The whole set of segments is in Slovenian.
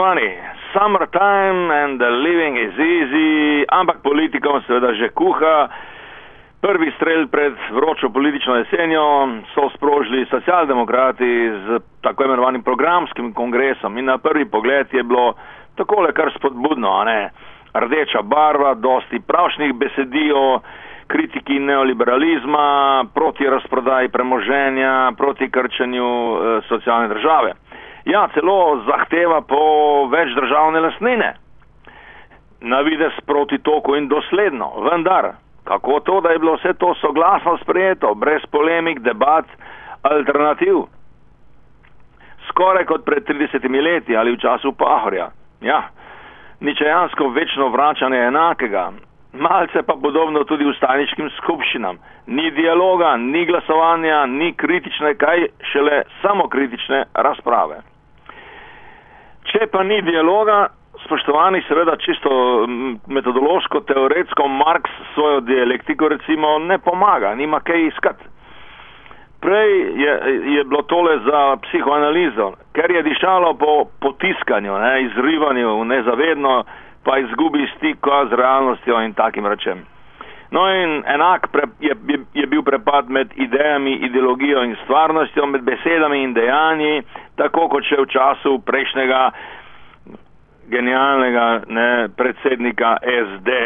Spoštovani, summertime and the living is easy, ampak politikom seveda že kuha. Prvi strelj pred vročo politično jesenjo so sprožili socialdemokrati z tako imenovanim programskim kongresom in na prvi pogled je bilo takole kar spodbudno, a ne? Rdeča barva, dosti pravšnih besedijo, kritiki neoliberalizma, proti razprodaji premoženja, proti krčenju e, socialne države. Ja, celo zahteva po več državne lasnine. Na vides proti toku in dosledno, vendar, kako to, da je bilo vse to soglasno sprejeto, brez polemik, debat, alternativ? Skoraj kot pred 30 leti ali v času Pahorja. Ja, ničejansko večno vračanje enakega, malce pa podobno tudi v staničkim skupščinam. Ni dialoga, ni glasovanja, ni kritične, kaj šele samo kritične razprave. Če pa ni dialoga, spoštovani, seveda čisto metodološko, teoretsko, Marx svojo dialektiko recimo ne pomaga, nima kaj iskati. Prej je, je bilo tole za psihoanalizo, ker je dišalo po potiskanju, ne, izrivanju nezavedno, pa izgubi stik z realnostjo in takim rečem. No in enak pre, je, je, je bil prepad med idejami, ideologijo in stvarnostjo, med besedami in dejanji, tako kot še v času prejšnjega genialnega ne, predsednika SD,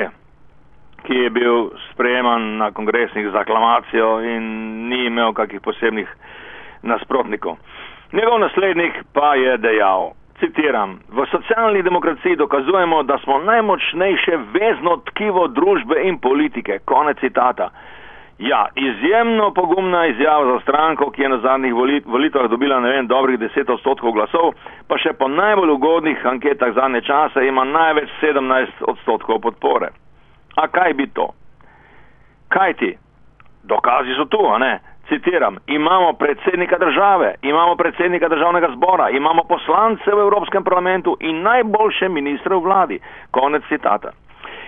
ki je bil sprejeman na kongresnih z aklamacijo in ni imel kakih posebnih nasprotnikov. Njegov naslednik pa je dejal, citiram, v socialni demokraciji dokazujemo, da smo najmočnejše vezno tkivo družbe in politike. Konec citata. Ja, izjemno pogumna izjava za stranko, ki je na zadnjih volitvah dobila, ne vem, dobrih 10 odstotkov glasov, pa še po najbolj ugodnih anketah zadnje čase ima največ 17 odstotkov podpore. A kaj bi to? Kaj ti? Dokazi so tu, a ne? Citiram, imamo predsednika države, imamo predsednika državnega zbora, imamo poslance v Evropskem parlamentu in najboljše ministre v vladi. Konec citata.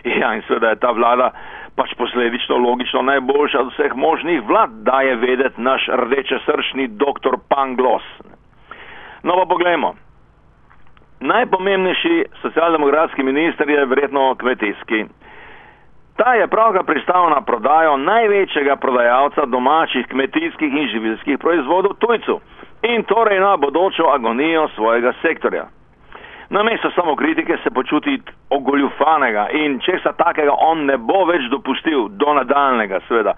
Ja, in seveda je ta vlada pač posledično logično najboljša od vseh možnih vlad, da je vedeti naš rdeče srčni doktor Panglos. No pa poglejmo. Najpomembnejši socialdemokratski minister je verjetno kmetijski. Ta je pravkar pristal na prodajo največjega prodajalca domačih kmetijskih in živilskih proizvodov tujcu in torej na bodočo agonijo svojega sektorja. Namesto samo kritike se počuti ogoljufanega in česa takega on ne bo več dopustil do nadaljnega, seveda.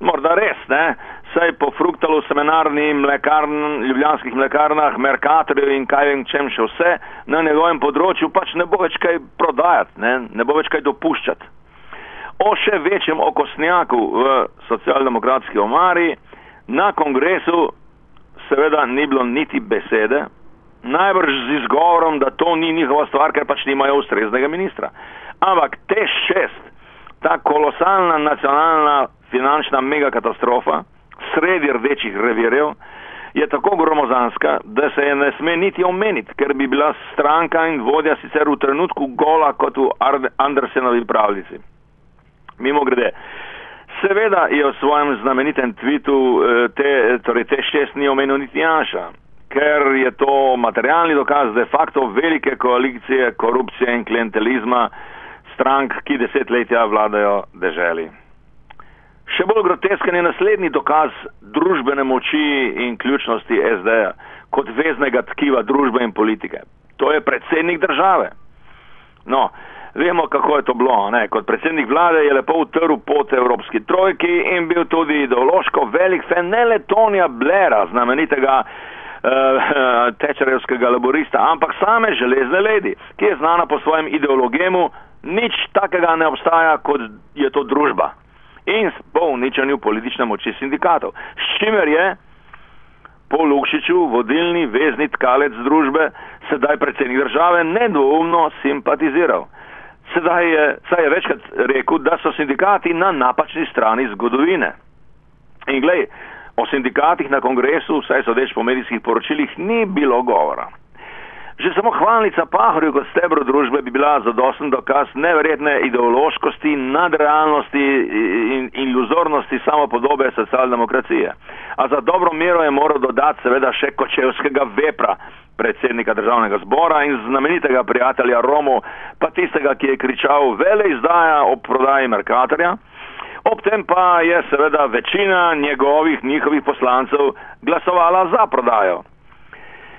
Morda res, ne, saj po fruktalu seminarni mlekarn, ljubljanskih mlekarnah, Merkatorju in kaj vem čem še vse, na njegovem področju pač ne bo več kaj prodajati, ne, ne bo več kaj dopuščati o še večjem okosnjaku v socialdemokratski omari, na kongresu seveda ni bilo niti besede, najbrž z izgovorom, da to ni njihova stvar, ker pač nimajo ustreznega ministra. Ampak te šest, ta kolosalna nacionalna finančna megakatastrofa, sredi rdečih revirjev, je tako gromozanska, da se je ne sme niti omeniti, ker bi bila stranka in vodja sicer v trenutku gola kot v Andersenovi pravljici. Mimo grede. Seveda je v svojem znamenitem tvitu eh, te, torej te šest ni omenil niti Janša, ker je to materialni dokaz de facto velike koalicije korupcije in klientelizma strank, ki desetletja vladajo deželi. Še bolj grotesken je naslednji dokaz družbene moči in ključnosti SD-ja kot veznega tkiva družbe in politike. To je predsednik države. No, Vemo, kako je to bilo. Ne? Kot predsednik vlade je lepo utrl pot Evropski trojki in bil tudi ideološko velik fan ne le Tonija Blera, znamenitega uh, tečerevskega laborista, ampak same železne ledi, ki je znana po svojem ideologemu, nič takega ne obstaja, kot je to družba. In po uničanju politične moči sindikatov. S čimer je po Lukšiču vodilni vezni tkalec družbe, sedaj predsednik države, nedvoumno simpatiziral. Sedaj je, saj je večkrat rekel, da so sindikati na napačni strani zgodovine. In glej, o sindikatih na kongresu, vsaj sodeč po medijskih poročilih, ni bilo govora. Že samo hvalnica Pahorju kot stebro družbe bi bila zadosten dokaz neverjetne ideološkosti, nadrealnosti in iluzornosti samopodobe socialdemokracije. A za dobro mero je moral dodati seveda še kočevskega vepra, predsednika državnega zbora in znamenitega prijatelja Romo, pa tistega, ki je kričal vele izdaja o prodaji Merkatorja. Ob tem pa je seveda večina njegovih, njihovih poslancev glasovala za prodajo.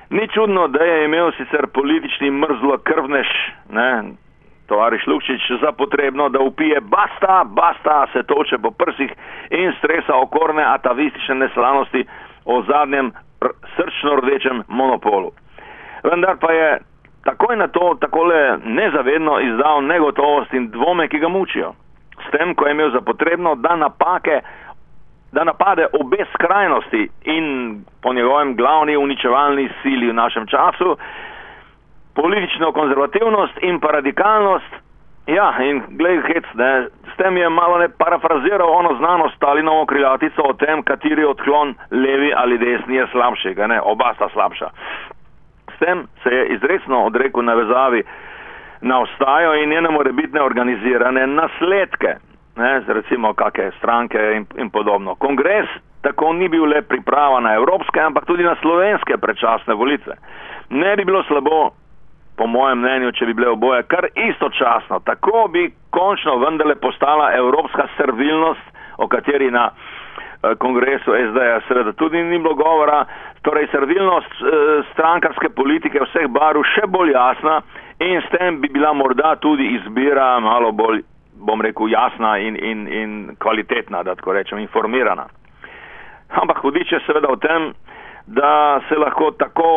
Ni čudno, da je imel sicer politični mrzlo krvnež, ne, tovariš Lukčič, za potrebno, da upije basta, basta, se toče po prsih in stresa okorne atavistične neslanosti o zadnjem srčno rdečem monopolu. Vendar pa je takoj na to takole nezavedno izdal negotovost in dvome, ki ga mučijo. S tem, ko je imel za potrebno, da napake da napade obe skrajnosti in po njegovem glavni uničevalni sili v našem času, politično konzervativnost in pa radikalnost. Ja, in glej, hec, ne, s tem je malo ne parafraziral ono znano Stalinovo krilatico o tem, kateri odklon levi ali desni je slabšega, ne, oba sta slabša. S tem se je izredno odrekel navezavi na ostajo in njene morebitne organizirane nasledke ne, recimo kakšne stranke in, in podobno. Kongres tako ni bil le priprava na evropske, ampak tudi na slovenske predčasne volitve. Ne bi bilo slabo, po mojem mnenju, če bi bile oboje kar istočasno. Tako bi končno vendarle postala evropska servilnost, o kateri na eh, kongresu SD-ja seveda tudi ni bilo govora, torej servilnost eh, strankarske politike vseh barv še bolj jasna in s tem bi bila morda tudi izbira malo bolj bom rekel, jasna in, in, in kvalitetna, da tako rečem, informirana. Ampak hudič je seveda v tem, da se lahko tako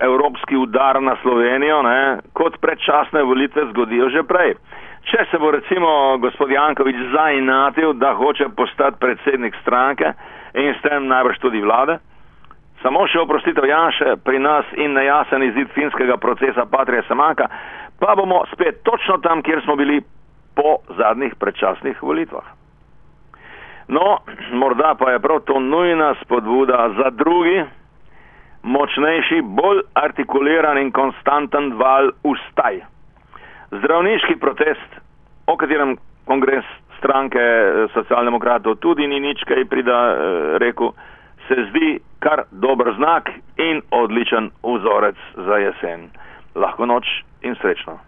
evropski udar na Slovenijo, ne, kot predčasne volitve zgodijo že prej. Če se bo recimo gospod Jankovič zainatil, da hoče postati predsednik stranke in s tem najbrž tudi vlade, samo še oprostitev Janše pri nas in nejasen izid finskega procesa Patrija Samaka, pa bomo spet točno tam, kjer smo bili po zadnjih predčasnih volitvah. No, morda pa je prav to nujna spodbuda za drugi, močnejši, bolj artikuliran in konstanten val ustaj. Zdravniški protest, o katerem kongres stranke eh, socialdemokratov tudi ni nič kaj prida eh, rekel, se zdi kar dober znak in odličen vzorec za jesen. Lahko noč in srečno.